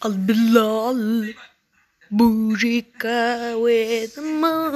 Al Bilal, bougie with the moon.